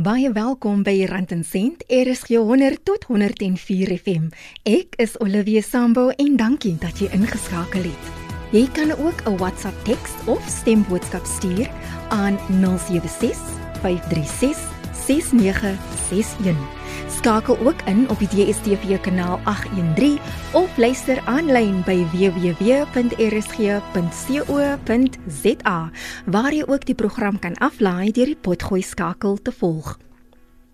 Baie welkom by Rand en Sent. RSG 100 tot 104 FM. Ek is Olivia Sambo en dankie dat jy ingeskakel het. Jy kan ook 'n WhatsApp teks of stemboodskap stuur aan 076 536 6961. Skakel ook in op die DSTV kanaal 813 of luister aanlyn by www.rsg.co.za waar jy ook die program kan aflaai deur die potgooi skakel te volg.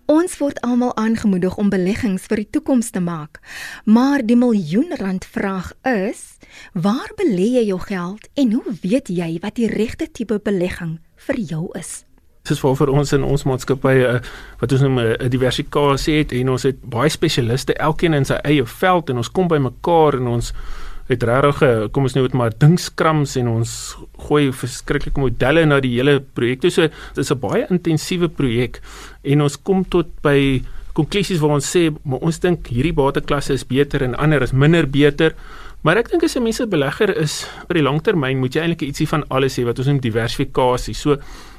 Ons word almal aangemoedig om beleggings vir die toekoms te maak. Maar die miljoen rand vraag is: waar belê jy jou geld en hoe weet jy wat die regte tipe belegging vir jou is? Soos vir ons in ons maatskappy uh, wat ons noem 'n uh, diversifikasie het en ons het baie spesialiste elkeen in sy eie veld en ons kom by mekaar en ons het regtig uh, kom ons nou met maar dinkskrams en ons gooi verskriklike modelle na die hele projek. So dit is 'n baie intensiewe projek en ons kom tot by konklusies waar ons sê maar ons dink hierdie bateklasse is beter en ander is minder beter. Maar ek dink as 'n mens 'n belegger is vir die langtermyn moet jy eintlik ietsie van alles hê wat ons noem diversifikasie. So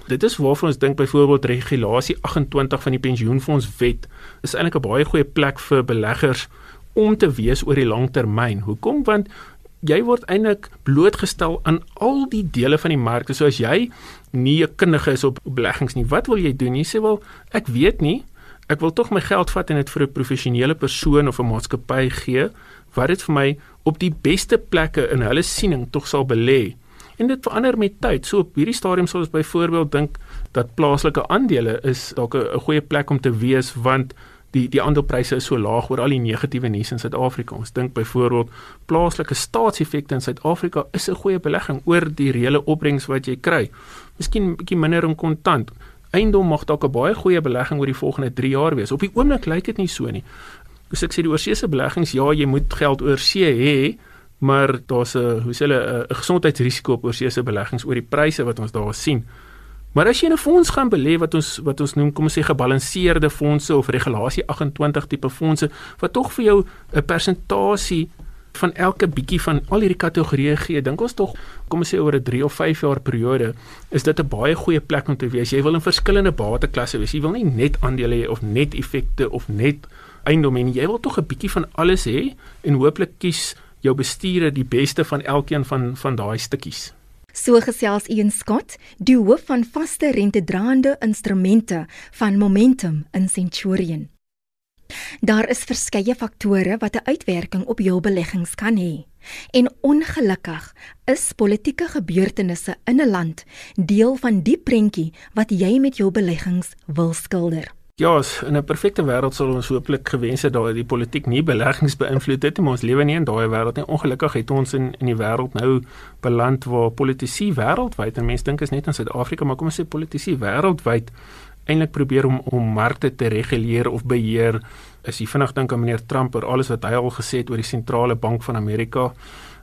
dit is waarvan ons dink byvoorbeeld regulasie 28 van die pensioenfondswet is eintlik 'n baie goeie plek vir beleggers om te wees oor die lang termyn. Hoekom? Want jy word eintlik blootgestel aan al die dele van die mark. So as jy nie 'n kundige is op beleggings nie, wat wil jy doen? Jy sê wel, ek weet nie. Ek wil tog my geld vat en dit vir 'n professionele persoon of 'n maatskappy gee wat dit vir my op die beste plekke in hulle siening tog sal belê en dit verander met tyd. So op hierdie stadium sou ons byvoorbeeld dink dat plaaslike aandele is dalk 'n goeie plek om te wees want die die aandelepryse is so laag oor al die negatiewe nuus in Suid-Afrika. Ons dink byvoorbeeld plaaslike staatseffekte in Suid-Afrika is 'n goeie belegging oor die reële opbrengs wat jy kry. Miskien 'n bietjie minder in kontant. Eiendom mag dalk 'n baie goeie belegging oor die volgende 3 jaar wees. Op die oomblik lyk dit nie so nie. Soos ek sê die oorseese beleggings, ja, jy moet geld oor see hê, maar daar's 'n hoe sê hulle 'n gesondheidsrisiko op oorseese beleggings oor die pryse wat ons daar sien. Maar as jy in 'n fonds gaan belê wat ons wat ons noem kom ons sê gebalanseerde fondse of regulasie 28 tipe fondse wat tog vir jou 'n persentasie van elke bietjie van al hierdie kategorieë gee, dink ons tog kom ons sê oor 'n 3 of 5 jaar periode is dit 'n baie goeie plek om te wees. Jy wil in verskillende bateklasse wees. Jy wil nie net aandele hê of net effekte of net eiendom hê nie. Jy wil tog 'n bietjie van alles hê en hooplik kies jou bestuurder die beste van elkeen van van daai stukkies. So gesels Ian Scott, die hoof van vaste rentedraande instrumente van Momentum in Centurion. Daar is verskeie faktore wat 'n uitwerking op jou beleggings kan hê. En ongelukkig is politieke gebeurtenisse in 'n land deel van die prentjie wat jy met jou beleggings wil skilder. Ja, in 'n perfekte wêreld sal ons hooplik gewens het dat die politiek nie beleggings beïnvloed het nie, maar ons lewe nie in daai wêreld nie. Ongelukkig het ons in in die wêreld nou beland waar politici wêreldwyd en mense dink is net in Suid-Afrika, maar kom ons sê politici wêreldwyd eintlik probeer om om markte te reguleer of beheer. As jy vinnig dink aan meneer Trump oor alles wat hy al gesê het oor die sentrale bank van Amerika.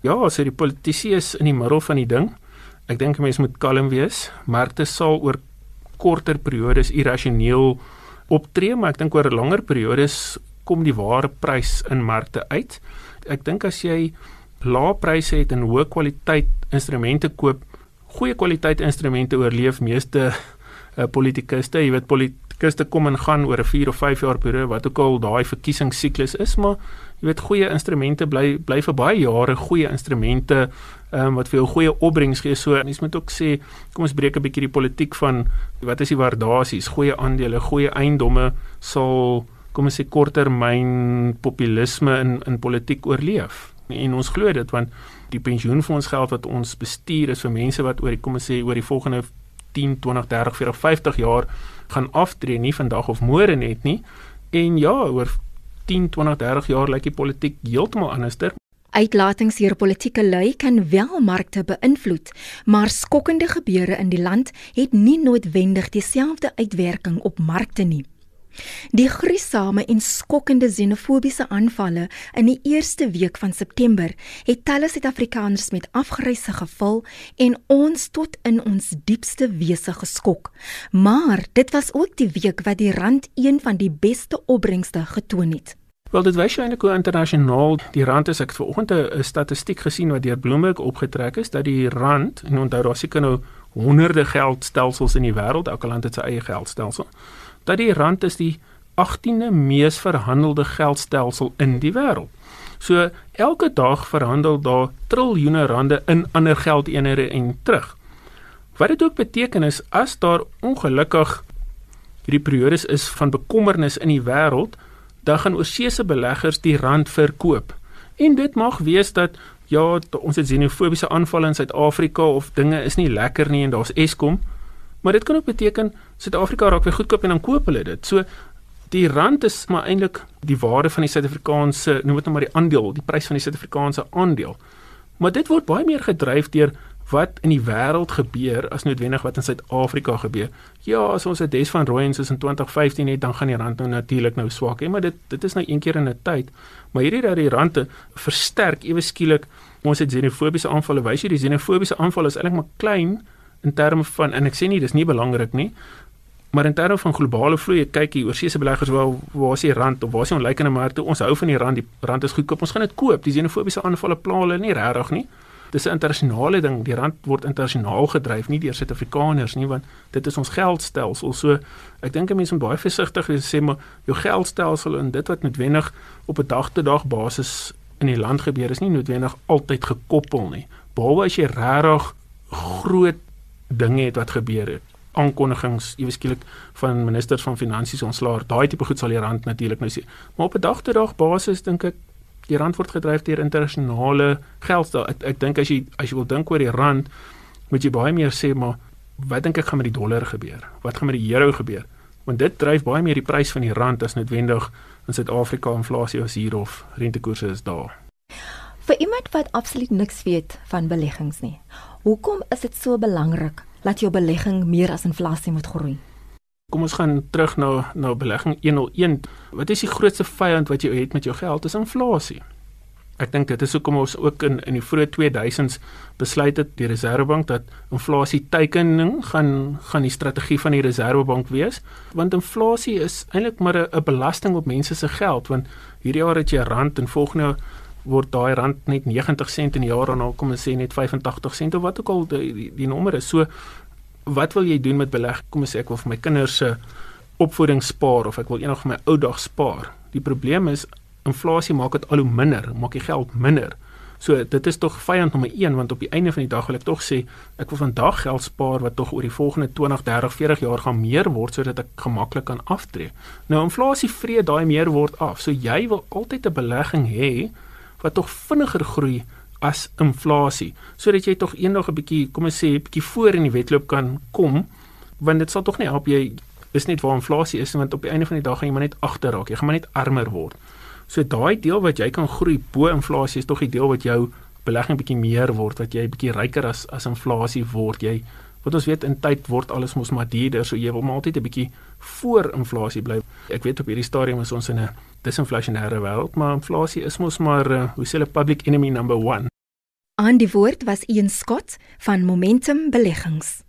Ja, so die politici is in die middel van die ding. Ek dink mense moet kalm wees. Markte sal oor korter periodes irrasioneel optree, maar ek dink oor 'n langer periode kom die ware prys in markte uit. Ek dink as jy lae pryse het en hoë kwaliteit instrumente koop, goeie kwaliteit instrumente oorleef meeste uh, politikuste, jy weet politikuste kom en gaan oor 'n 4 of 5 jaar periode wat ook al daai verkiesingssiklus is, maar jy weet goeie instrumente bly bly vir baie jare goeie instrumente um, wat vir jou goeie opbrengs gee. So mens moet ook sê, kom ons breek 'n bietjie die politiek van wat is die waardasies? Goeie aandele, goeie eiendomme sal kom ons sê korttermyn populisme in in politiek oorleef. En ons glo dit want die pensioenfondsgeld wat ons bestuur is vir mense wat oor die kom ons sê oor die volgende 10, 20, 30, 40, 50 jaar gaan aftree, nie vandag of môre net nie. En ja, oor 10, 20, 30 jaar lyk die politiek heeltemal anderster. Uitlatings deur politieke lui kan wel markte beïnvloed, maar skokkende gebeure in die land het nie noodwendig dieselfde uitwerking op markte nie. Die gruisame en skokkende xenofobiese aanvalle in die eerste week van September het talle Suid-Afrikaners met afgryse gevul en ons tot in ons diepste wese geskok. Maar dit was ook die week wat die rand een van die beste opbrengste getoon het. Wel dit wys eintlik hoe internasionaal die rand is. Ek het vanoggend 'n statistiek gesien wat deur Bloomberg opgetrek is dat die rand en onthou daar seker nou honderde geldstelsels in die wêreld, elke land het sy eie geldstelsel. Dat die rand is die 18de mees verhandelde geldstelsel in die wêreld. So elke dag verhandel daar triljoene rande in ander geldeenhede en terug. Wat dit ook beteken is as daar ongelukkig hierdie periodes is van bekommernis in die wêreld, dan gaan oorsese beleggers die rand verkoop. En dit mag wees dat ja, ons het xenofobiese aanvalle in Suid-Afrika of dinge is nie lekker nie en daar's Eskom, maar dit kan ook beteken Suid-Afrika raak weer goedkoop en dan koop hulle dit. So die rand is maar eintlik die waarde van die Suid-Afrikaanse, noem dit nou maar die aandeel, die prys van die Suid-Afrikaanse aandeel. Maar dit word baie meer gedryf deur wat in die wêreld gebeur as noodwendig wat in Suid-Afrika gebeur. Ja, as ons 'n des van Rooyens is in 2015 het, dan gaan die rand nou natuurlik nou swak, hè, maar dit dit is nou een keer in 'n tyd. Maar hierdie dat die rand versterk ewe skielik ons het xenofobiese aanvalle. Wys jy die xenofobiese aanval is eintlik maar klein in terme van en ek sê nie dis nie belangrik nie, Maar in terme van globale vloei, kyk hier oor seëse beleggers waar waar is die rand of waar is die onlykende markte? Ons hou van die rand, die rand is goedkoop. Ons gaan dit koop. Die xenofobiese aanvalle pla hulle nie regtig nie. Dis 'n internasionale ding. Die rand word internasionaal gedryf, nie deur Suid-Afrikaners nie, want dit is ons geldstelsel. So ek dink 'n mens moet baie versigtig wees sê maar jou geldstelsel en dit wat noodwendig op 'n dag-te-dag basis in die land gebeur is nie noodwendig altyd gekoppel nie. Behalwe as jy regtig groot dinge het wat gebeur het aankondigings ewe skielik van ministers van finansies ontslaar. Daai tipe goed sal die rand natuurlik nou sien. Maar op 'n dag tot dag basis dink ek die rand word gedryf deur internasionale geld. Ek ek dink as jy as jy wil dink oor die rand, moet jy baie meer sê maar wat dink ek gaan met die dollar gebeur? Wat gaan met die euro gebeur? Want dit dryf baie meer die prys van die rand as noodwendig in Suid-Afrika inflasie as hier of rentekoerse is daar. Vir iemand wat absoluut niks weet van beleggings nie. Hoekom is dit so belangrik dat jou belegging meer as inflasie moet groei? Kom ons gaan terug na na belegging 101. Wat is die grootste vyand wat jy het met jou geld? Dis inflasie. Ek dink dit is hoekom ons ook in in die vroeë 2000s besluit het die Reserwebank dat inflasie teikening gaan gaan die strategie van die Reserwebank wees, want inflasie is eintlik maar 'n belasting op mense se geld, want hierdie jaar het jy rand en volgende jaar word daai rand net 90 sent in die jaar en dan kom ons sê net 85 sent of wat ook al die, die, die nommer is. So wat wil jy doen met beleg? Kom ons sê ek wil vir my kinders se opvoeding spaar of ek wil eendag vir my ou dag spaar. Die probleem is inflasie maak dit al hoe minder, maak die geld minder. So dit is tog vyand nommer 1 want op die einde van die dag wil ek tog sê ek wil vandag geld spaar wat tog oor die volgende 20, 30, 40 jaar gaan meer word sodat ek gemaklik kan aftree. Nou inflasie vreet daai meer word af. So jy wil altyd 'n belegging hê wat tog vinniger groei as inflasie. Sodat jy tog eendag 'n bietjie kom ons sê 'n bietjie voor in die wedloop kan kom want dit sal tog nie help jy is net waar inflasie is want op die einde van die dag gaan jy maar net agter raak jy gaan maar net armer word. So daai deel wat jy kan groei bo inflasie is tog die deel wat jou belegging bietjie meer word wat jy bietjie ryker as as inflasie word. Jy wat ons weet in tyd word alles mos maar duurder so jy wil maar altyd 'n bietjie voor inflasie bly ek weet op hierdie stadium is ons in 'n disinflasionêre wêreld, maar inflasie is mos maar uh, hoe sê hulle public enemy number 1. Aan die woord was Ian Scott van Momentum Beleggings.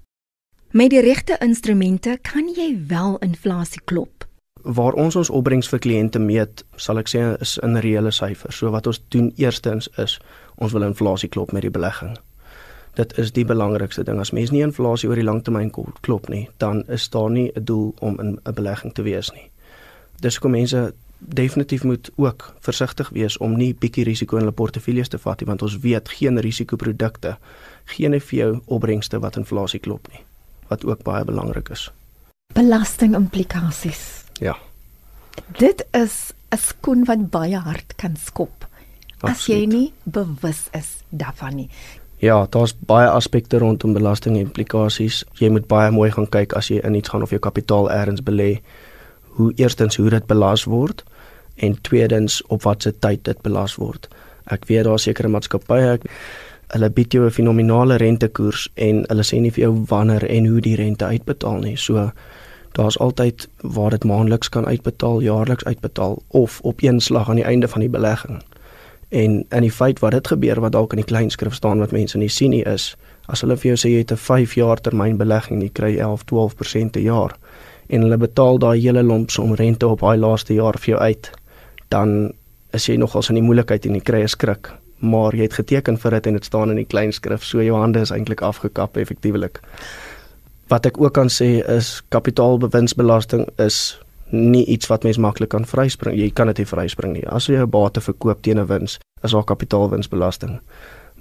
Met die regte instrumente kan jy wel inflasie klop. Waar ons ons opbrengs vir kliënte meet, sal ek sê is in reële syfers. So wat ons doen eerstens is ons wil inflasie klop met die belegging. Dit is die belangrikste ding. As mens nie inflasie oor die lang termyn klop nie, dan is daar nie 'n doel om in 'n belegging te wees nie. Dis hoekom mense definitief moet ook versigtig wees om nie bietjie risiko in hulle portefeuilles te vat nie want ons weet geen risikoprodukte geen vir jou opbrengste wat inflasie klop nie wat ook baie belangrik is. Belastingimplikasies. Ja. Dit is 'n skoen wat baie hard kan skop Absoluut. as jy nie bewus is daarvan nie. Ja, daar's baie aspekte rondom belastingimplikasies. Jy moet baie mooi gaan kyk as jy in iets gaan of jou kapitaal elders belê hoe eerstens hoe dit belas word en tweedens op watter tyd dit belas word. Ek weet daar sekere maatskappye hulle bied jou 'n fenominale rentekoers en hulle sê nie vir jou wanneer en hoe die rente uitbetaal nie. So daar's altyd waar dit maandeliks kan uitbetaal, jaarliks uitbetaal of op een slag aan die einde van die belegging. En in die feit wat dit gebeur wat dalk in die klein skrif staan wat mense nie sien nie is as hulle vir jou sê jy het 'n 5 jaar termyn belegging, jy kry 11, 12% per jaar en hulle betaal daai hele lomp som rente op daai laaste jaar vir jou uit, dan is jy nogals in die moeilikheid en jy kry 'n skrik. Maar jy het geteken vir dit en dit staan in die klein skrif, so jou hande is eintlik afgekap effektiewelik. Wat ek ook kan sê is kapitaalbewinsbelasting is nie iets wat mens maklik kan vryspring. Jy kan dit nie vryspring nie. As jy 'n bate verkoop teen 'n wins, is daar kapitaalwinsbelasting.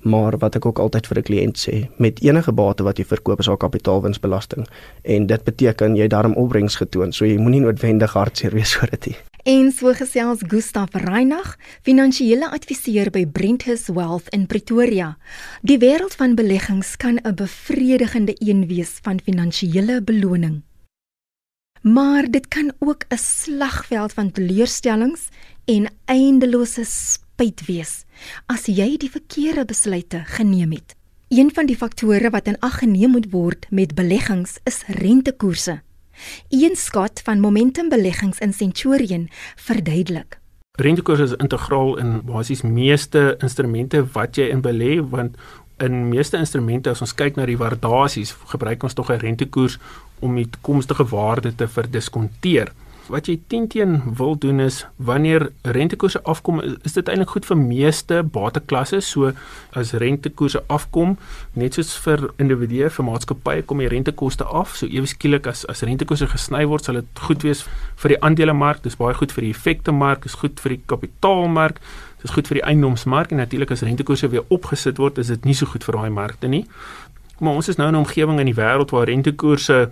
Maar wat ek ook altyd vir 'n kliënt sê, met enige bate wat jy verkoop is daar kapitaalwinsbelasting en dit beteken jy daarom opbrengs getoon, so jy moenie noodwendig hartseer wees oor dit nie. En so gesels Gustaf Reinagh, finansiële adviseur by Brenthus Wealth in Pretoria. Die wêreld van beleggings kan 'n bevredigende een wees van finansiële beloning maar dit kan ook 'n slagveld van teleurstellings en eindelose spyt wees as jy die verkeerde besluite geneem het. Een van die faktore wat in ag geneem moet word met beleggings is rentekoerse. Een skat van Momentum Beleggings in Centurion verduidelik. Rentekoerse is integraal in basies meeste instrumente wat jy in belê want in meeste instrumente as ons kyk na die waardasies gebruik ons tog 'n rentekoers om die toekomstige waarde te verdiskonteer. Wat jy teen wil doen is wanneer rentekoerse afkom, is dit eintlik goed vir meeste bateklasse. So as rentekoerse afkom, net soos vir individue, vir maatskappye kom die rentekoste af. So ewe skielik as as rentekoerse gesny word, sal dit goed wees vir die aandelemark, dis baie goed vir die effektemark, dis goed vir die kapitaalmark, dis goed vir die eiendomsmark en natuurlik as rentekoerse weer opgesit word, is dit nie so goed vir daai markte nie. Maar ons is nou in 'n omgewing in die wêreld waar rentekoerse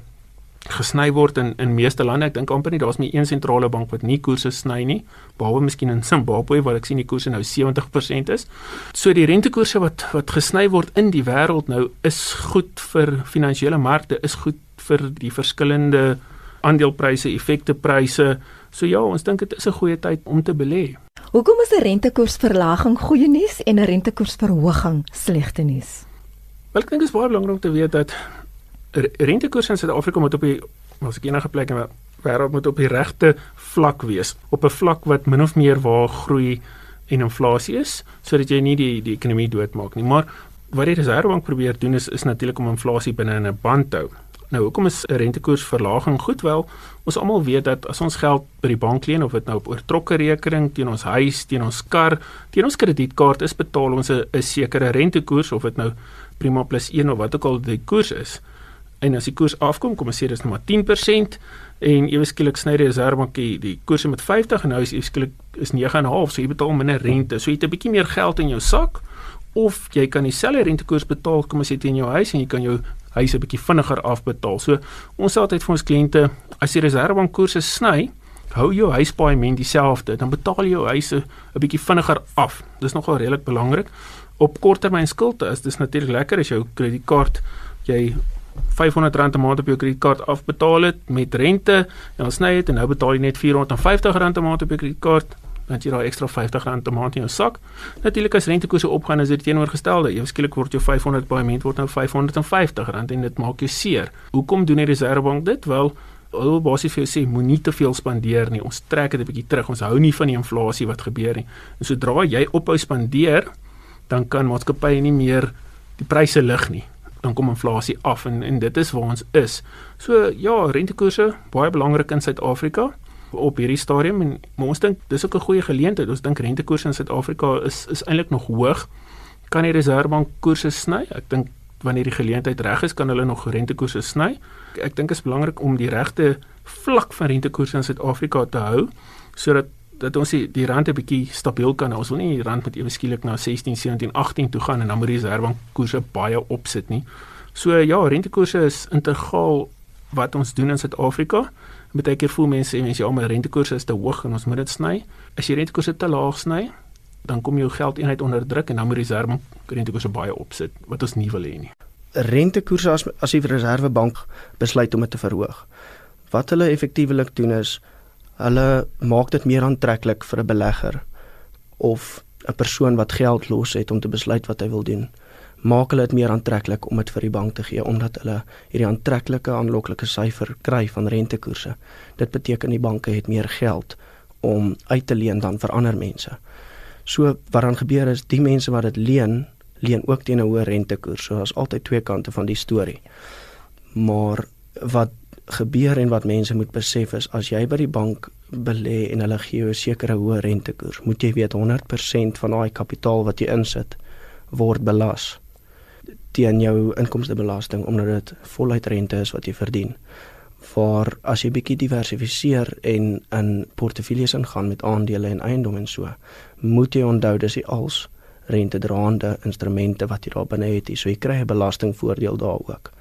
gesny word in in meeste lande. Ek dink amper nie daar's meer een sentrale bank wat nie koerse sny nie, behalwe miskien in Zimbabwe waar ek sien die koerse nou 70% is. So die rentekoerse wat wat gesny word in die wêreld nou is goed vir finansiële markte, is goed vir die verskillende aandelepryse, effektepryse. So ja, ons dink dit is 'n goeie tyd om te belê. Hoekom is 'n rentekoersverlaging goeie nuus en 'n rentekoersverhoging slegte nuus? Wel, ek dink dit is baie belangrik om te weet dat rentekoers in Suid-Afrika moet op die as ek enige plek in die wêreld moet op die regte vlak wees, op 'n vlak wat min of meer waar groei en inflasie is, sodat jy nie die die ekonomie doodmaak nie. Maar wat die Reserwebank probeer doen is is natuurlik om inflasie binne in 'n band te hou. Nou, hoekom is 'n rentekoersverlaging goed? Wel, ons almal weet dat as ons geld by die bank leen of dit nou op oortrokke rekening teen ons huis, teen ons kar, teen ons kredietkaart is, betaal ons 'n sekere rentekoers of dit nou prima plus 1 of wat ook al die koers is en as die koers afkom, kom ons sê dis nou maar 10% en ewe skielik sny die reservebank die, die koers met 50 en nou is ewe skielik is 9.5, so jy betaal minder rente. So jy het 'n bietjie meer geld in jou sak of jy kan dieselfde rentekoers betaal kom ons sê teen jou huis en jy kan jou huis 'n bietjie vinniger afbetaal. So ons sê altyd vir ons kliënte as die reservebank koerse sny, hou jou huispaaiement dieselfde, dan betaal jy jou huis 'n bietjie vinniger af. Dis nogal redelik belangrik. Op korttermyn skuld is dis natuurlik lekker as jou kredietkaart jy R500 'n maand op jou kredietkaart afbetaal het met rente en dan sny dit en nou betaal jy net R450 'n maand op jou kredietkaart dan jy daai ekstra R50 'n maand in jou sak. Natuurlik as rentekoerse opgaan is dit teenoorgestelde. Ewe skielik word jou 500 paaiement word nou R550 en dit maak jou seer. Hoekom doen die Reserwebank dit? Wel Hulle basies vir jou sê moenie te veel spandeer nie. Ons trek dit 'n bietjie terug. Ons hou nie van die inflasie wat gebeur nie. En sodra jy ophou spandeer, dan kan maatskappye nie meer die pryse lig nie dan kom inflasie af en en dit is waar ons is. So ja, rentekoerse baie belangrik in Suid-Afrika op hierdie stadium en ons dink dis ook 'n goeie geleentheid. Ons dink rentekoerse in Suid-Afrika is is eintlik nog hoog. Kan die Reserwebank koerse sny? Ek dink wanneer die geleentheid reg is, kan hulle nog rentekoerse sny. Ek dink dit is belangrik om die regte vlak van rentekoerse in Suid-Afrika te hou sodat dat ons die, die rand 'n bietjie stabiel kan hou. Ons wil nie die rand met ewe skielik na 16, 17, 18 toe gaan en dan moet die reservebank koerse baie opsit nie. So ja, rentekoerse is integraal wat ons doen in Suid-Afrika. Baie keer voel mense mense ja, maar rentekoerse is te hoog en ons moet dit sny. As jy rentekoerse te laag sny, dan kom jou geldeenheid onder druk en dan moet die reservebank rentekoerse baie opsit wat ons nie wil hê nie. Rentekoerse as as die reservebank besluit om dit te verhoog. Wat hulle effektiewelik doen is Hulle maak dit meer aantreklik vir 'n belegger of 'n persoon wat geld los het om te besluit wat hy wil doen. Maak hulle dit meer aantreklik om dit vir die bank te gee omdat hulle hierdie aantreklike aanloklike syfer kry van rentekoerse. Dit beteken die banke het meer geld om uit te leen dan vir ander mense. So wat dan gebeur is die mense wat dit leen, leen ook teen 'n hoë rentekoers. So daar's altyd twee kante van die storie. Maar wat gebeur en wat mense moet besef is as jy by die bank belê en hulle gee jou 'n sekere hoë rentekoers, moet jy weet 100% van daai kapitaal wat jy insit word belas. Teen jou inkomstebelasting omdat dit voluit rente is wat jy verdien. Waar as jy bietjie diversifiseer en in portefeuilles ingaan met aandele en eiendom en so, moet jy onthou dis die als rentedraande instrumente wat jy daar binne het. So jy kry 'n belastingvoordeel daar ook.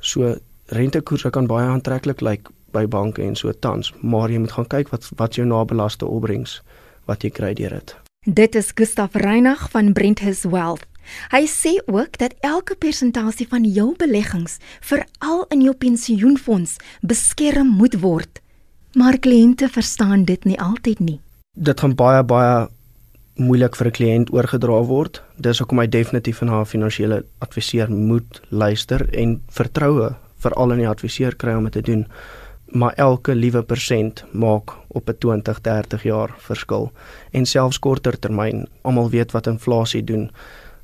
So rentekoerse kan baie aantreklik lyk like by banke en so tans, maar jy moet gaan kyk wat wat jou nabelaste opbrengs wat jy kry deur dit. Dit is Gustaf Reinagh van Brenthus Wealth. Hy sê ook dat elke persentasie van jou beleggings, veral in jou pensioenfonds, beskerm moet word. Maar kliënte verstaan dit nie altyd nie. Dit gaan baie baie moeilik vir 'n kliënt oorgedra word. Dis hoekom hy definitief na 'n finansiële adviseur moet luister en vertroue veral in die adviseur kry om dit te doen. Maar elke liewe persent maak op 'n 20, 30 jaar verskil en selfs korter termyn. Almal weet wat inflasie doen.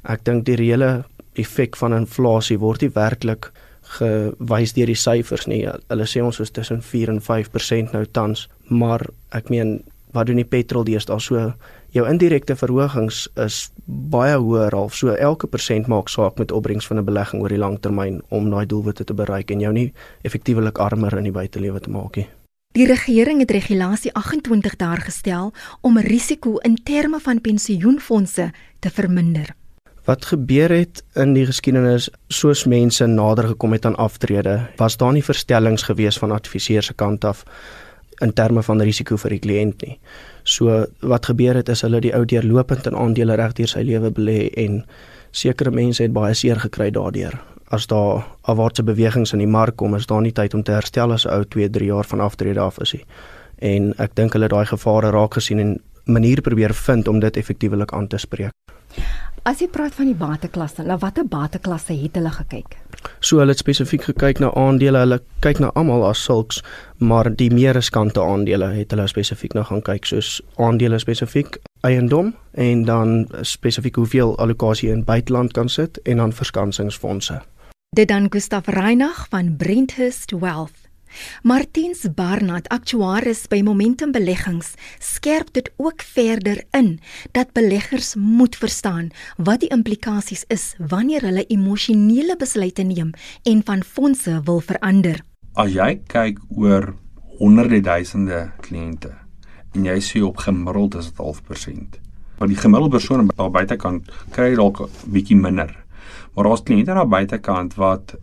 Ek dink die reële effek van inflasie word nie werklik gewys deur die syfers nie. Hulle sê ons is tussen 4 en 5% nou tans, maar ek meen wat doen die petrol deesdae so jou indirekte verhogings is baie hoër half so elke persent maak saak met opbrengs van 'n belegging oor die lang termyn om daai doelwitte te bereik en jou nie effektiewelik armer in die buitelewe te maak nie. Die regering het regulasie 28 daar gestel om risiko in terme van pensioenfonde te verminder. Wat gebeur het in die geskiedenis soos mense nader gekom het aan aftrede, was daar nie verstellings gewees van adviseurs se kant af in terme van risiko vir die kliënt nie. So wat gebeur het is hulle die ou deurlopend in aandele reg deur sy lewe belê en sekere mense het baie seer gekry daardeur. As daar afwaartse bewegings in die mark kom, is daar nie tyd om te herstel as 'n ou 2, 3 jaar van aftrede af is nie. En ek dink hulle het daai gevare raak gesien en maniere probeer vind om dit effektiewelik aan te spreek. As jy praat van die bateklasse, na watter bateklasse het hulle gekyk? So hulle het spesifiek gekyk na aandele, hulle kyk na almal as sulks, maar die meer riskante aandele het hulle spesifiek na gaan kyk, soos aandele spesifiek eiendom en dan spesifiek hoeveel allocasie in buiteland kan sit en dan verskansingsfondse. Dit dan Gustaf Reinagh van Brenthurst Wealth. Martiens Barnard, aktuaris by Momentum Beleggings, skerp dit ook verder in dat beleggers moet verstaan wat die implikasies is wanneer hulle emosionele besluite neem en van fondse wil verander. As jy kyk oor honderde duisende kliënte en jy sê op gemiddeld is dit 0.5%. Want die gemiddelde persoon daar buitekant kry dalk 'n bietjie minder. Maar daar's kliënte aan die buitekant wat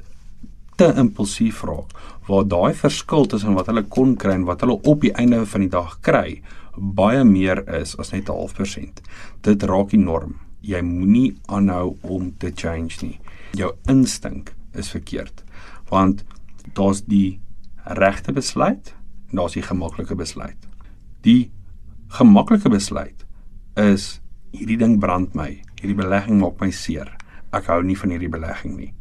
te impulsief raak waar daai verskil tussen wat hulle kon kry en wat hulle op die einde van die dag kry baie meer is as net 'n half persent. Dit raak enorm. Jy moenie aanhou om te change nie. Jou instink is verkeerd. Want daar's die regte besluit en daar's die gemaklike besluit. Die gemaklike besluit is hierdie ding brand my. Hierdie belegging maak my seer. Ek hou nie van hierdie belegging nie.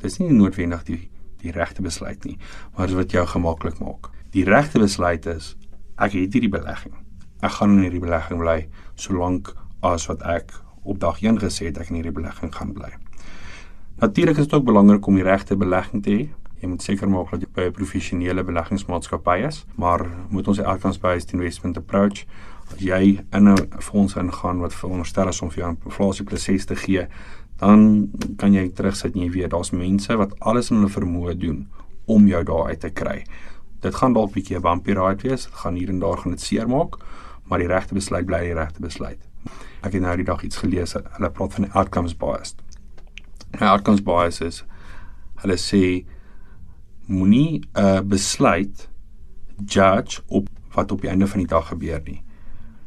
Dis nie noodwendig die die regte besluit nie, maar wat jou gemaklik maak. Die regte besluit is ek het hierdie belegging. Ek gaan in hierdie belegging bly solank as wat ek op dag 1 gesê het ek in hierdie belegging gaan bly. Natuurlik is dit ook belangrik om die regte belegging te hê. Jy moet seker maak dat jy by 'n professionele beleggingsmaatskappy is, maar moet ons outcomes-based investment approach jy in 'n fonds ingaan wat veronderstel is om vir jou inflasie plus 6 te gee, dan kan jy terugsit en jy weet daar's mense wat alles in hulle vermoë doen om jou daar uit te kry. Dit gaan dalk 'n bietjie 'n bumpy ride wees, dit gaan hier en daar gaan dit seermaak, maar die regte besluit bly die regte besluit. Ek het nou die dag iets gelees, hulle praat van outcomes bias. Nou outcomes bias is hulle sê moenie 'n besluit judge op wat op die einde van die dag gebeur nie.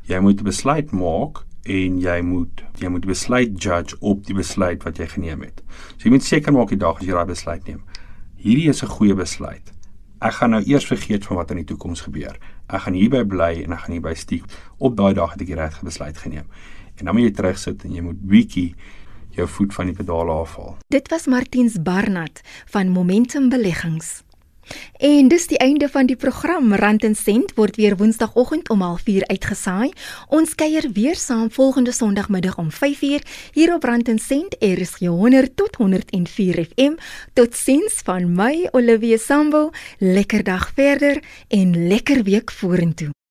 Jy moet 'n besluit maak en jy moet jy moet besluit judge op die besluit wat jy geneem het. So jy moet seker maak die dag as jy daai besluit neem. Hierdie is 'n goeie besluit. Ek gaan nou eers vergeet van wat in die toekoms gebeur. Ek gaan hierby bly en ek gaan hierby stiek. Op daai dag het ek die regte besluit geneem. En dan moet jy terugsit en jy moet bietjie jou voet van die pedale afhaal. Dit was Martiens Barnard van Momentum Beleggings. En dis die einde van die program Rand en Sent word weer woensdagoggend om 04:30 uitgesaai. Ons kuier weer saam volgende Sondagmiddag om 5:00 hier op Rand en Sent RSG 100 tot 104 FM. Totsiens van my Olivia Sambo. Lekker dag verder en lekker week vorentoe.